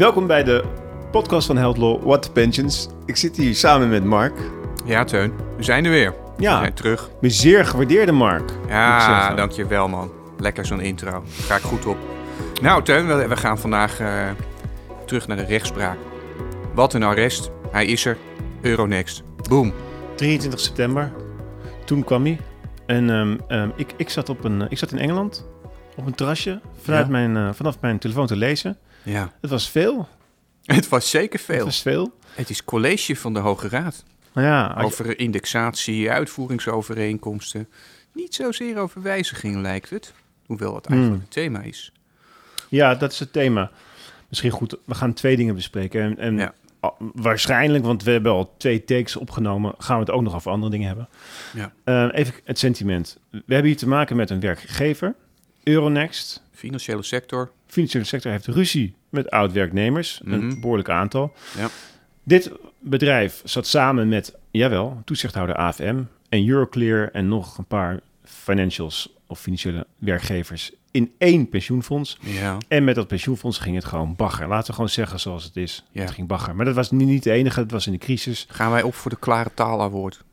Welkom bij de podcast van Heldlaw, What the Pensions. Ik zit hier samen met Mark. Ja, Teun. We zijn er weer. We Ja, zijn terug. mijn zeer gewaardeerde Mark. Ja, dankjewel man. Lekker zo'n intro. Ga ik goed op. Nou, Teun, we, gaan vandaag eh, terug naar de rechtspraak. Wat een arrest. Hij is er. Euronext. Boom. 23 september, toen kwam hij. En ehm, ehm, ik, ik, zat op een, ik zat in Engeland op een terrasje vanuit Ja. mijn, eh, vanaf mijn telefoon te lezen. Ja. Het was veel. Het was zeker Het veel. was veel. Het is college van de Hoge Raad. Ja, je- Over indexatie, uitvoeringsovereenkomsten. Niet zozeer over wijzigingen lijkt het. Hoewel het eigenlijk Hmm. het thema is. ja, dat is het thema. Misschien goed, we gaan twee dingen bespreken. En, en Ja. waarschijnlijk, want we hebben al twee takes opgenomen, gaan we het ook nog over andere dingen hebben. Ja. Eh, even het sentiment. We hebben hier te maken met een werkgever, Euronext. Financiële sector. financiële sector heeft ruzie met oud-werknemers, een Mhm. behoorlijk aantal. Ja. Dit bedrijf zat samen met, jawel, toezichthouder AFM en Euroclear en nog een paar financials of financiële werkgevers in één pensioenfonds. Ja. En met dat pensioenfonds ging het gewoon bagger. Laten we gewoon zeggen zoals het is. Ja. Het ging bagger. Maar dat was niet, niet de enige, het was in de crisis. Gaan wij op voor de klare taal award?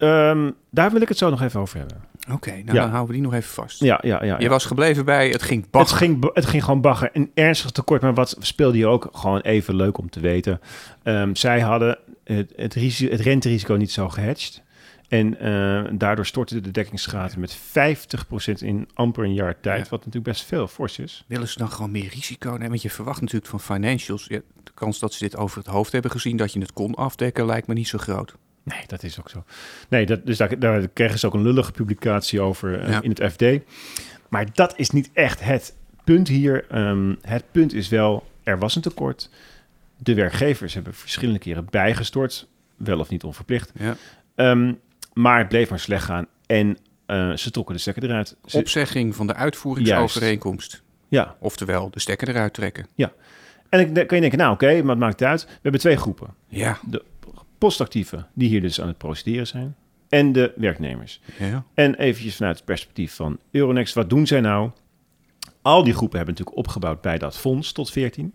Ehm, daar wil ik het zo nog even over hebben. Oké, nou Ja. dan houden we die nog even vast. Ja, ja, ja. Je ja. was gebleven bij het ging Het bagger. ging, ba- het ging gewoon bagger. Een ernstig tekort, maar wat speelde hier ook gewoon even leuk om te weten. Ehm, zij hadden het, het, risico, het renterisico niet zo gehedged. En eh, daardoor stortte de dekkingsgraad met 50% in amper een jaar tijd. Ja. Wat natuurlijk best veel fors is. Willen ze dan gewoon meer risico nemen? Want je verwacht natuurlijk van financials... Ja, de kans dat ze dit over het hoofd hebben gezien... dat je het kon afdekken, lijkt me niet zo groot. Nee, dat is ook zo. Nee, dat, dus daar, daar kregen ze ook een lullige publicatie over eh, Ja. in het FD. Maar dat is niet echt het punt hier. Ehm, het punt is wel, er was een tekort. De werkgevers hebben verschillende keren bijgestort. Wel of niet onverplicht. Ja. Ehm, maar het bleef maar slecht gaan. En eh, ze trokken de stekker eruit. Ze- Opzegging van de uitvoeringsovereenkomst. ja. Oftewel, de stekker eruit trekken. En dan kan je denken, nou oké, maar het maakt uit. We hebben twee groepen. Ja. Postactieven, die hier dus aan het procederen zijn. En de werknemers. ja. En eventjes vanuit het perspectief van Euronext, wat doen zij nou? Al die groepen hebben natuurlijk opgebouwd bij dat fonds tot 14.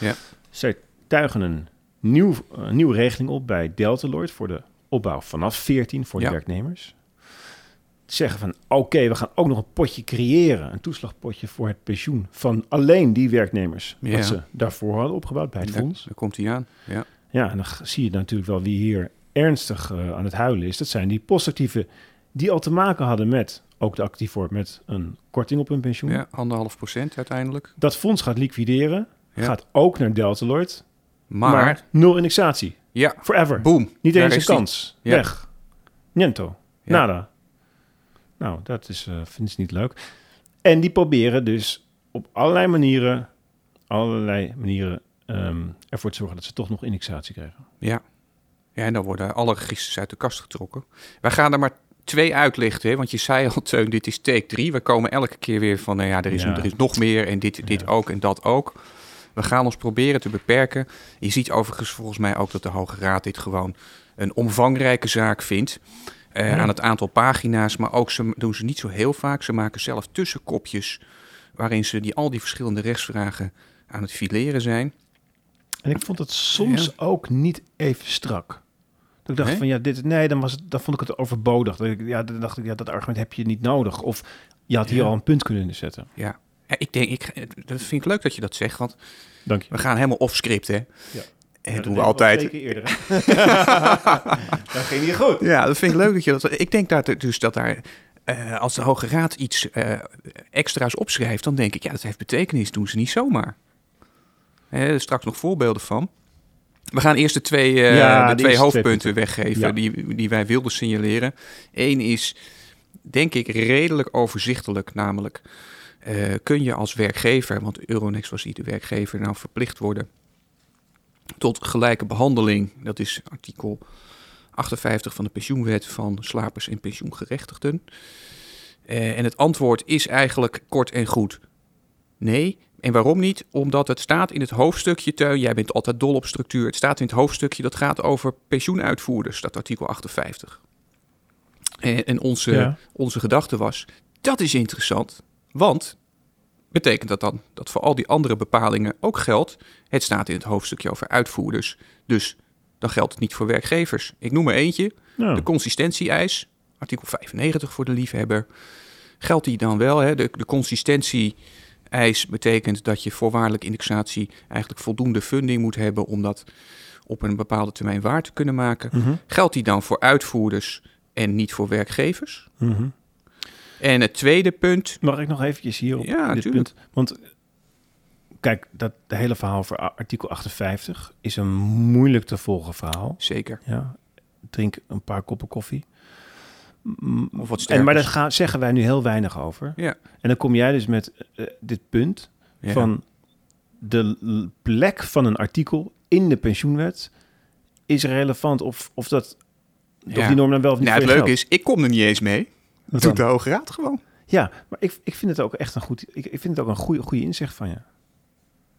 Ja. Zij tuigen een nieuw, nieuwe regeling op bij Deltaloid voor de opbouw vanaf 14 voor de Ja. werknemers. Zeggen van oké, we gaan ook nog een potje creëren, een toeslagpotje voor het pensioen van alleen die werknemers. Ja. Wat ze daarvoor hadden opgebouwd bij het Daar, fonds. daar komt hij aan. Ja. Ja, en dan zie je natuurlijk wel wie hier ernstig eh, aan het huilen is. Dat zijn die postactieven die al te maken hadden met, ook de actiever, met een korting op hun pensioen. ja, anderhalf procent uiteindelijk. Dat fonds gaat liquideren, Ja. gaat ook naar Deltaloid, Maar, maar, nul indexatie. ja, Forever. boom. Niet eens een kans. Ja. Weg. Niento. Ja. Nada. Nou, dat is, eh vind ik niet leuk. En die proberen dus op allerlei manieren, allerlei manieren ehm, ervoor te zorgen dat ze toch nog indexatie krijgen. Ja. ja, en dan worden alle registers uit de kast getrokken. Wij gaan er maar twee uitlichten, hè? want je zei al, Teun, dit is take 3. We komen elke keer weer van, nou ja, er is, Ja. er is nog meer en dit, dit Ja. ook en dat ook. We gaan ons proberen te beperken. Je ziet overigens volgens mij ook dat de Hoge Raad dit gewoon een omvangrijke zaak vindt. Ja. Aan het aantal pagina's, maar ook ze doen ze niet zo heel vaak. Ze maken zelf tussenkopjes waarin ze die, al die verschillende rechtsvragen aan het fileren zijn. En ik vond het soms Ja. ook niet even strak. Dat ik dacht Nee? van ja, dit, nee, dan, was het, dan vond ik het overbodig. Dat ik, ja, dan dacht ik, ja, dat argument heb je niet nodig. Of je had hier Ja. al een punt kunnen zetten. Ja, ik denk, ik, dat vind ik leuk dat je dat zegt, want Dank je. we gaan helemaal off script, hè? Ja. En Ja, dat doen we altijd. Twee keer eerder. dat ging niet goed. Ja, dat vind ik leuk dat je dat. Ik denk dat dus dat daar. eh, als de Hoge Raad iets eh, extra's opschrijft, dan denk ik, ja, dat heeft betekenis. Doen ze niet zomaar. Straks nog voorbeelden van. We gaan eerst de twee, eh, Ja, de twee hoofdpunten weggeven Ja. die, die wij wilden signaleren. Eén is, denk ik, redelijk overzichtelijk. Namelijk, eh, kun je als werkgever, want Euronext was hier de werkgever, nou verplicht worden tot gelijke behandeling. Dat is artikel 58 van de pensioenwet van slapers en pensioengerechtigden. Eh, en het antwoord is eigenlijk kort en goed nee. En waarom niet? Omdat het staat in het hoofdstukje, Teun, jij bent altijd dol op structuur. Het staat in het hoofdstukje dat gaat over pensioenuitvoerders, dat artikel 58. En, en onze, Ja. onze gedachte was, dat is interessant, want betekent dat dan dat voor al die andere bepalingen ook geldt. Het staat in het hoofdstukje over uitvoerders. Dus dan geldt het niet voor werkgevers. Ik noem er eentje. De consistentie-eis, artikel 95 voor de liefhebber. Geldt die dan wel? Hè? De, de consistentie-eis betekent dat je voorwaardelijke indexatie eigenlijk voldoende funding moet hebben om dat op een bepaalde termijn waar te kunnen maken. mhm, Geldt die dan voor uitvoerders en niet voor werkgevers? mhm. En het tweede punt, Mag ik nog eventjes hier op Ja, dit tuurlijk. punt? Want kijk, dat de hele verhaal voor artikel 58 is een moeilijk te volgen verhaal. zeker, Ja, drink een paar koppen koffie. Of wat En, sterker. maar daar gaan, zeggen wij nu heel weinig over. Ja. En dan kom jij dus met eh, dit punt Ja. van de plek van een artikel in de pensioenwet is relevant of, of, dat, of Ja. die norm dan wel of niet Nou, het leuke is, ik kom er niet eens mee. Wat Doet de? Hoge Raad gewoon. Ja, maar ik, ik vind het ook echt een goed, ik, ik vind het ook een goede, goede inzicht van je. Ja,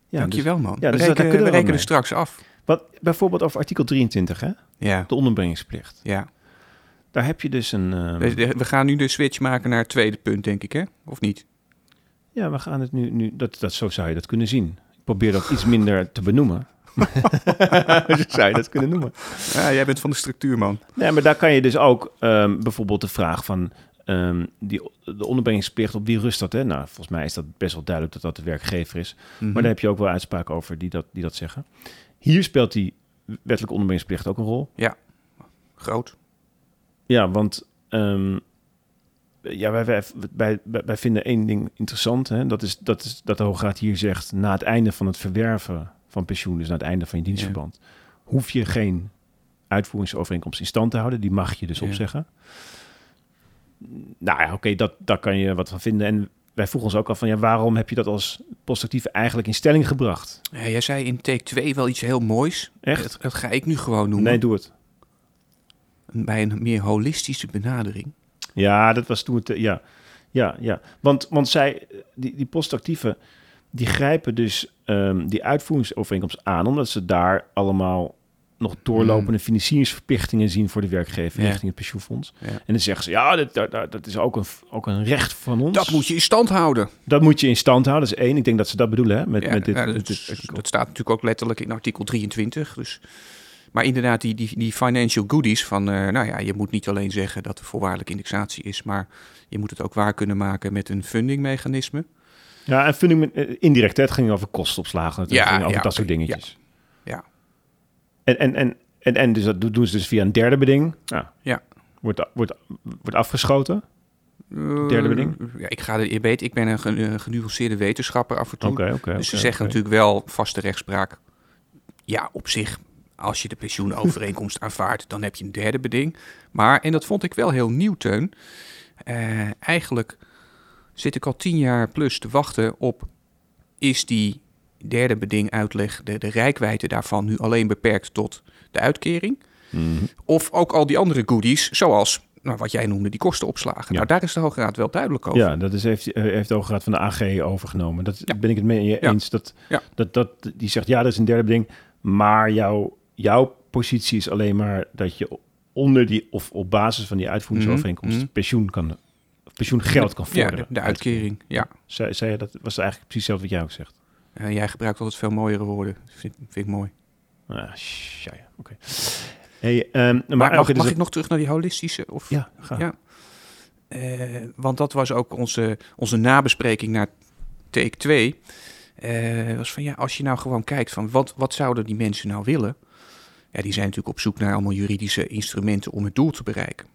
dus- Dankjewel, man. ja, dus rekenen, kunnen we we rekenen straks af. wat, bijvoorbeeld over artikel 23, hè? Ja, de onderbrengingsplicht. ja. Daar heb je dus een... ehm, We, gaan nu de switch maken naar het tweede punt, denk ik, hè? Of niet? Ja, we gaan het nu... nu dat, dat, zo zou je dat kunnen zien. Ik probeer dat iets minder te benoemen. zo zou je dat kunnen noemen. Ja, jij bent van de structuur, man. Nee, maar daar kan je dus ook ehm, bijvoorbeeld de vraag van... ehm, die, de onderbrengingsplicht, op wie rust dat? Hè? Nou, volgens mij is dat best wel duidelijk dat dat de werkgever is. Mhm. Maar daar heb je ook wel uitspraken over die dat, die dat zeggen. Hier speelt die wettelijke onderbrengingsplicht ook een rol. Groot. Ja, want ehm, ja, wij, wij, wij, vinden één ding interessant. Hè? Dat, is, dat is dat de Hoge Raad hier zegt... na het einde van het verwerven van pensioen... dus na het einde van je dienstverband... hoef je geen uitvoeringsovereenkomst in stand te houden. Die mag je dus Ja. opzeggen. Nou ja, oké, dat daar kan je wat van vinden. En wij vroegen ons ook af van... ja, waarom heb je dat als postactief eigenlijk in stelling gebracht? Ja, jij zei in take 2 wel iets heel moois. Echt? Dat, dat ga ik nu gewoon noemen. Nee, doe het. Bij een meer holistische benadering. Ja, dat was toen het. eh, Ja, ja, ja. Want, want zij, die, die postactieven, die grijpen dus ehm, die uitvoeringsovereenkomst aan, omdat ze daar allemaal nog doorlopende financieringsverplichtingen zien voor de werkgever Ja. richting het pensioenfonds. Ja. En dan zeggen ze, ja, dat, dat, dat- is ook een, ook een recht van ons. Dat moet je in stand houden. Dat moet je in stand houden. Dat is één. Ik denk dat ze dat bedoelen hè, met, Ja, met dit, met dat, dit dat staat natuurlijk ook letterlijk in artikel 23. Dus. Maar inderdaad, die, die, die financial goodies van, eh, nou ja, je moet niet alleen zeggen dat er voorwaardelijke indexatie is, maar je moet het ook waar kunnen maken met een fundingmechanisme. Ja, en funding, eh, indirect, hè, het ging over kostenopslagen. Het Ja, ging over ja, dat soort dingetjes. Ja. En, en, en, en, en dus dat doen ze dus via een derde beding. Nou, Ja. Wordt, wordt, wordt afgeschoten. Eh, Derde beding? Ja, ik ga er, je weet, ik ben een gen- een genuanceerde wetenschapper af en toe. Oké, oké. dus ze zeggen natuurlijk wel vaste rechtspraak. Ja, op zich, als je de pensioenovereenkomst aanvaardt, dan heb je een derde beding. Maar, en dat vond ik wel heel nieuw, Teun. eh, eigenlijk zit ik al tien jaar plus te wachten op... is die derde beding uitleg, de, de rijkwijde daarvan... nu alleen beperkt tot de uitkering? Mhm. Of ook al die andere goodies, zoals nou, wat jij noemde, die kostenopslagen. Ja. Nou, daar is de Hoge Raad wel duidelijk over. Ja, dat is, heeft, eh, heeft de Hoge Raad van de AG overgenomen. Dat Ja. ben ik het mee Ja. eens. Dat, dat, dat, die zegt, ja, dat is een derde beding. Maar jouw, jouw positie is alleen maar dat je onder die... of op basis van die uitvoeringsovereenkomst... Mhm. pensioen kan, pensioengeld kan Ja, vorderen. de, de uitkering. Ja. Zei, zei je dat was eigenlijk precies hetzelfde wat jij ook zegt. Eh, jij gebruikt altijd veel mooiere woorden. Vind, vind ik mooi. Ah, ja, oké. Hey, ehm, maar Maar, mag, dus mag ik nog terug naar die holistische? Of? Ja, ga. Ja. Eh, want dat was ook onze, onze nabespreking naar take 2. Eh, was van ja, als je nou gewoon kijkt van wat, wat zouden die mensen nou willen? Ja, die zijn natuurlijk op zoek naar allemaal juridische instrumenten om het doel te bereiken.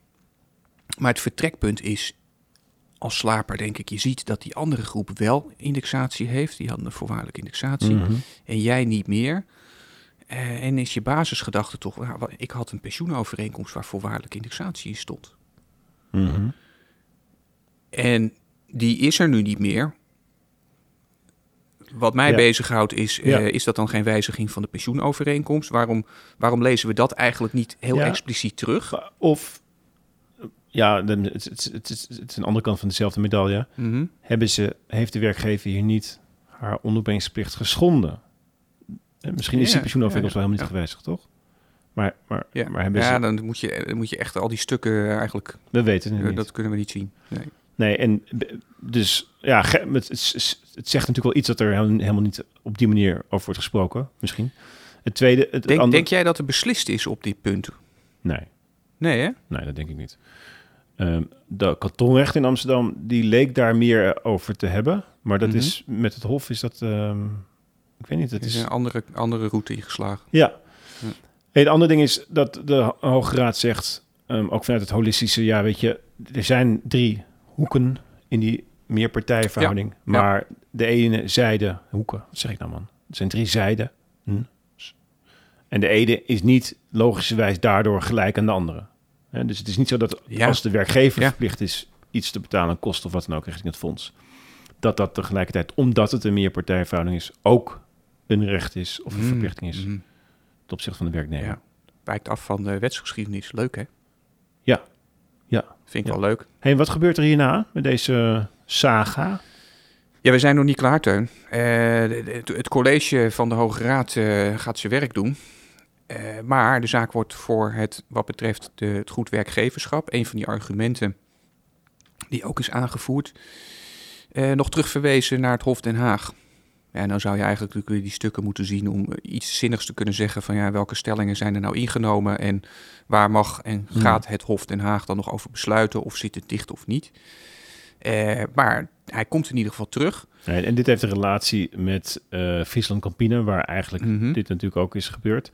Maar het vertrekpunt is, als slaper denk ik, je ziet dat die andere groep wel indexatie heeft. Die hadden een voorwaardelijke indexatie. Mhm. En jij niet meer. Eh, en is je basisgedachte toch, nou, ik had een pensioenovereenkomst waar voorwaardelijke indexatie in stond. Mhm. En die is er nu niet meer. Wat mij Ja. bezighoudt is, eh, Ja. is dat dan geen wijziging van de pensioenovereenkomst? Waarom, waarom lezen we dat eigenlijk niet heel Ja. expliciet terug? Of, ja, het, het, het, het, het is een andere kant van dezelfde medaille. Mhm. Hebben ze, heeft de werkgever hier niet haar onderbrengingsplicht geschonden? Eh, Misschien is Ja, die pensioenovereenkomst ja, wel helemaal ja. niet gewijzigd, toch? Maar, maar, Ja, maar hebben ja ze... dan, moet je, dan moet je echt al die stukken eigenlijk, We weten het eh, niet. dat kunnen we niet zien. Nee. Nee, en b- dus ja, het, het, het zegt natuurlijk wel iets dat er helemaal niet op die manier over wordt gesproken, misschien. Het tweede, het, Denk, andere... denk jij dat er beslist is op dit punt? Nee, Nee, hè? nee, dat denk ik niet. Ehm, de kantonrecht in Amsterdam, die leek daar meer over te hebben. Maar dat Mhm. is, met het Hof is dat, ehm, ik weet niet, het Er is is... een andere, andere route ingeslagen. Ja. Ja. Hey, het andere ding is dat de Hoge Raad zegt, ehm, ook vanuit het holistische, ja, weet je, er zijn drie hoeken in die meerpartijenverhouding. Ja. Maar de ene zijde, hoeken, wat zeg ik nou man? Er zijn drie zijden. Hm. En de ene is niet logischerwijs daardoor gelijk aan de andere. Dus het is niet zo dat Ja. als de werkgever verplicht is iets te betalen kosten of wat dan ook richting het fonds, dat dat tegelijkertijd, omdat het een meerpartijenverhouding is, ook een recht is of een Mm, verplichting is mm. ten opzichte van de werknemer. Ja. Wijkt af van de wetsgeschiedenis. Leuk, hè? Ja. Ja. Vind ik Ja. wel leuk. Hey, wat gebeurt er hierna met deze saga? Ja, we zijn nog niet klaar, Teun. Eh, het, het college van de Hoge Raad eh, gaat zijn werk doen. Eh, maar de zaak wordt voor het, wat betreft de, het goed werkgeverschap, een van die argumenten die ook is aangevoerd, nog terugverwezen naar het Hof Den Haag. Ja, en dan zou je eigenlijk natuurlijk die stukken moeten zien om eh, iets zinnigs te kunnen zeggen van ja, welke stellingen zijn er nou ingenomen en waar mag en Hmm. gaat het Hof Den Haag dan nog over besluiten of zit het dicht of niet. Eh, maar hij komt in ieder geval terug. En, en dit heeft een relatie met eh Friesland Campina, waar eigenlijk Mhm. dit natuurlijk ook is gebeurd.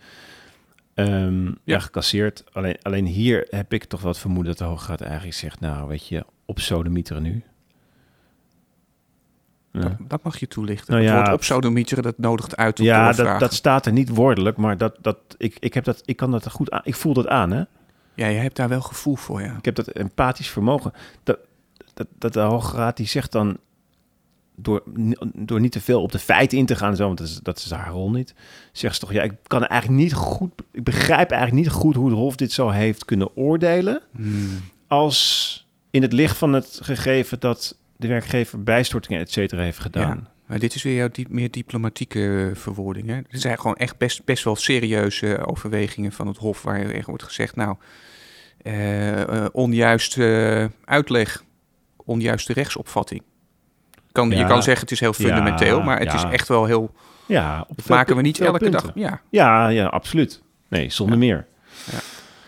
Ehm, ja. Ja. gecasseerd. Alleen, alleen hier heb ik toch wat vermoeden dat de Hoge Raad eigenlijk zegt, nou weet je, op sodemieteren nu. Ja, Dat, dat mag je toelichten. Nou het ja, woord dat nodigt uit op ja dat, staat er niet woordelijk, maar dat, dat, ik, ik, heb dat, ik kan dat goed aan. Ik voel dat aan, hè? Ja, je hebt daar wel gevoel voor, ja. Ik heb dat empathisch vermogen. Dat, dat, dat de Hoge Raad die zegt dan, door, door niet te veel op de feiten in te gaan, en zo, want dat is, dat is haar rol niet, zegt ze toch, ja, ik kan eigenlijk niet goed, ik begrijp eigenlijk niet goed hoe het Hof dit zo heeft kunnen oordelen, Hmm. als in het licht van het gegeven dat de werkgever bijstortingen, et cetera, heeft gedaan. Maar dit is weer jouw diep, meer diplomatieke eh, verwoording, hè? Dit zijn gewoon echt best, best wel serieuze overwegingen van het Hof... waar echt wordt gezegd, nou, eh, eh, onjuiste uitleg, onjuiste rechtsopvatting. Kan, Je kan zeggen, het is heel fundamenteel, Ja, maar het ja. is echt wel heel... Ja, op Dat veel maken we niet elke punten. dag. Ja. Ja, ja, absoluut. Nee, zonder Ja. meer.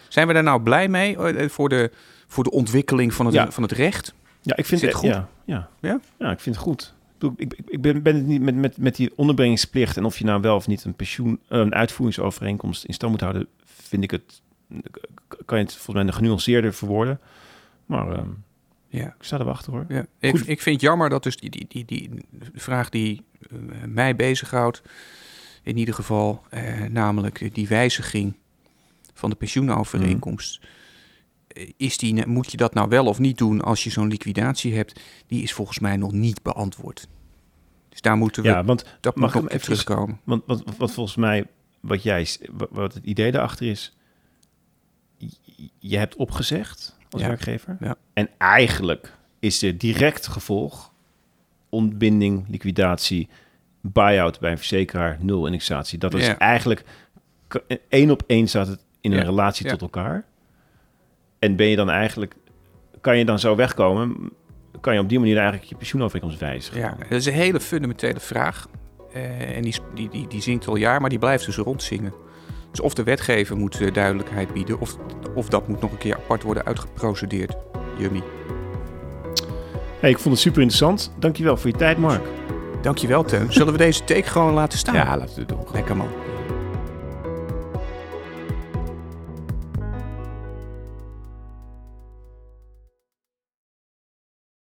Zijn we daar nou blij mee eh, voor de, voor de ontwikkeling van het, Ja. van het recht? Ja, ik vind het goed? Ja, ja. Ja? ja, ik vind het goed. Ik, ik, ik, ben, ben het niet met, met, met die onderbrengingsplicht en of je nou wel of niet een pensioen, eh, een uitvoeringsovereenkomst in stand moet houden, vind ik het, kan je het volgens mij nog genuanceerder verwoorden. Maar ehm, Ja. ik sta er wachten hoor. Ja, ik, ik vind het jammer dat dus die, die, die, die vraag die eh, mij bezighoudt, in ieder geval, eh, namelijk die wijziging van de pensioenovereenkomst. Is die, moet je dat nou wel of niet doen als je zo'n liquidatie hebt? Die is volgens mij nog niet beantwoord. Dus daar moeten we, Ja, want, dat mag ook even terugkomen. want wat, wat volgens mij, wat jij, wat, het idee daarachter is, je hebt opgezegd als Ja. werkgever. Ja. En eigenlijk is er direct gevolg ontbinding, liquidatie, buy-out bij een verzekeraar, nul indexatie. Dat is eigenlijk één op één staat het in een relatie tot elkaar. En ben je dan eigenlijk, kan je dan zo wegkomen? Kan je op die manier eigenlijk je pensioenovereenkomst wijzigen? Ja, dat is een hele fundamentele vraag. Eh, en die, die, die, die zingt al jaar, maar die blijft dus rondzingen. Dus of de wetgever moet eh, duidelijkheid bieden, of, of dat moet nog een keer apart worden uitgeprocedeerd. Yummy. Hey, ik vond het super interessant. Dankjewel voor je tijd, Mark. Dankjewel, Teun. Zullen we deze take gewoon laten staan? Ja, laten we het doen. Lekker man.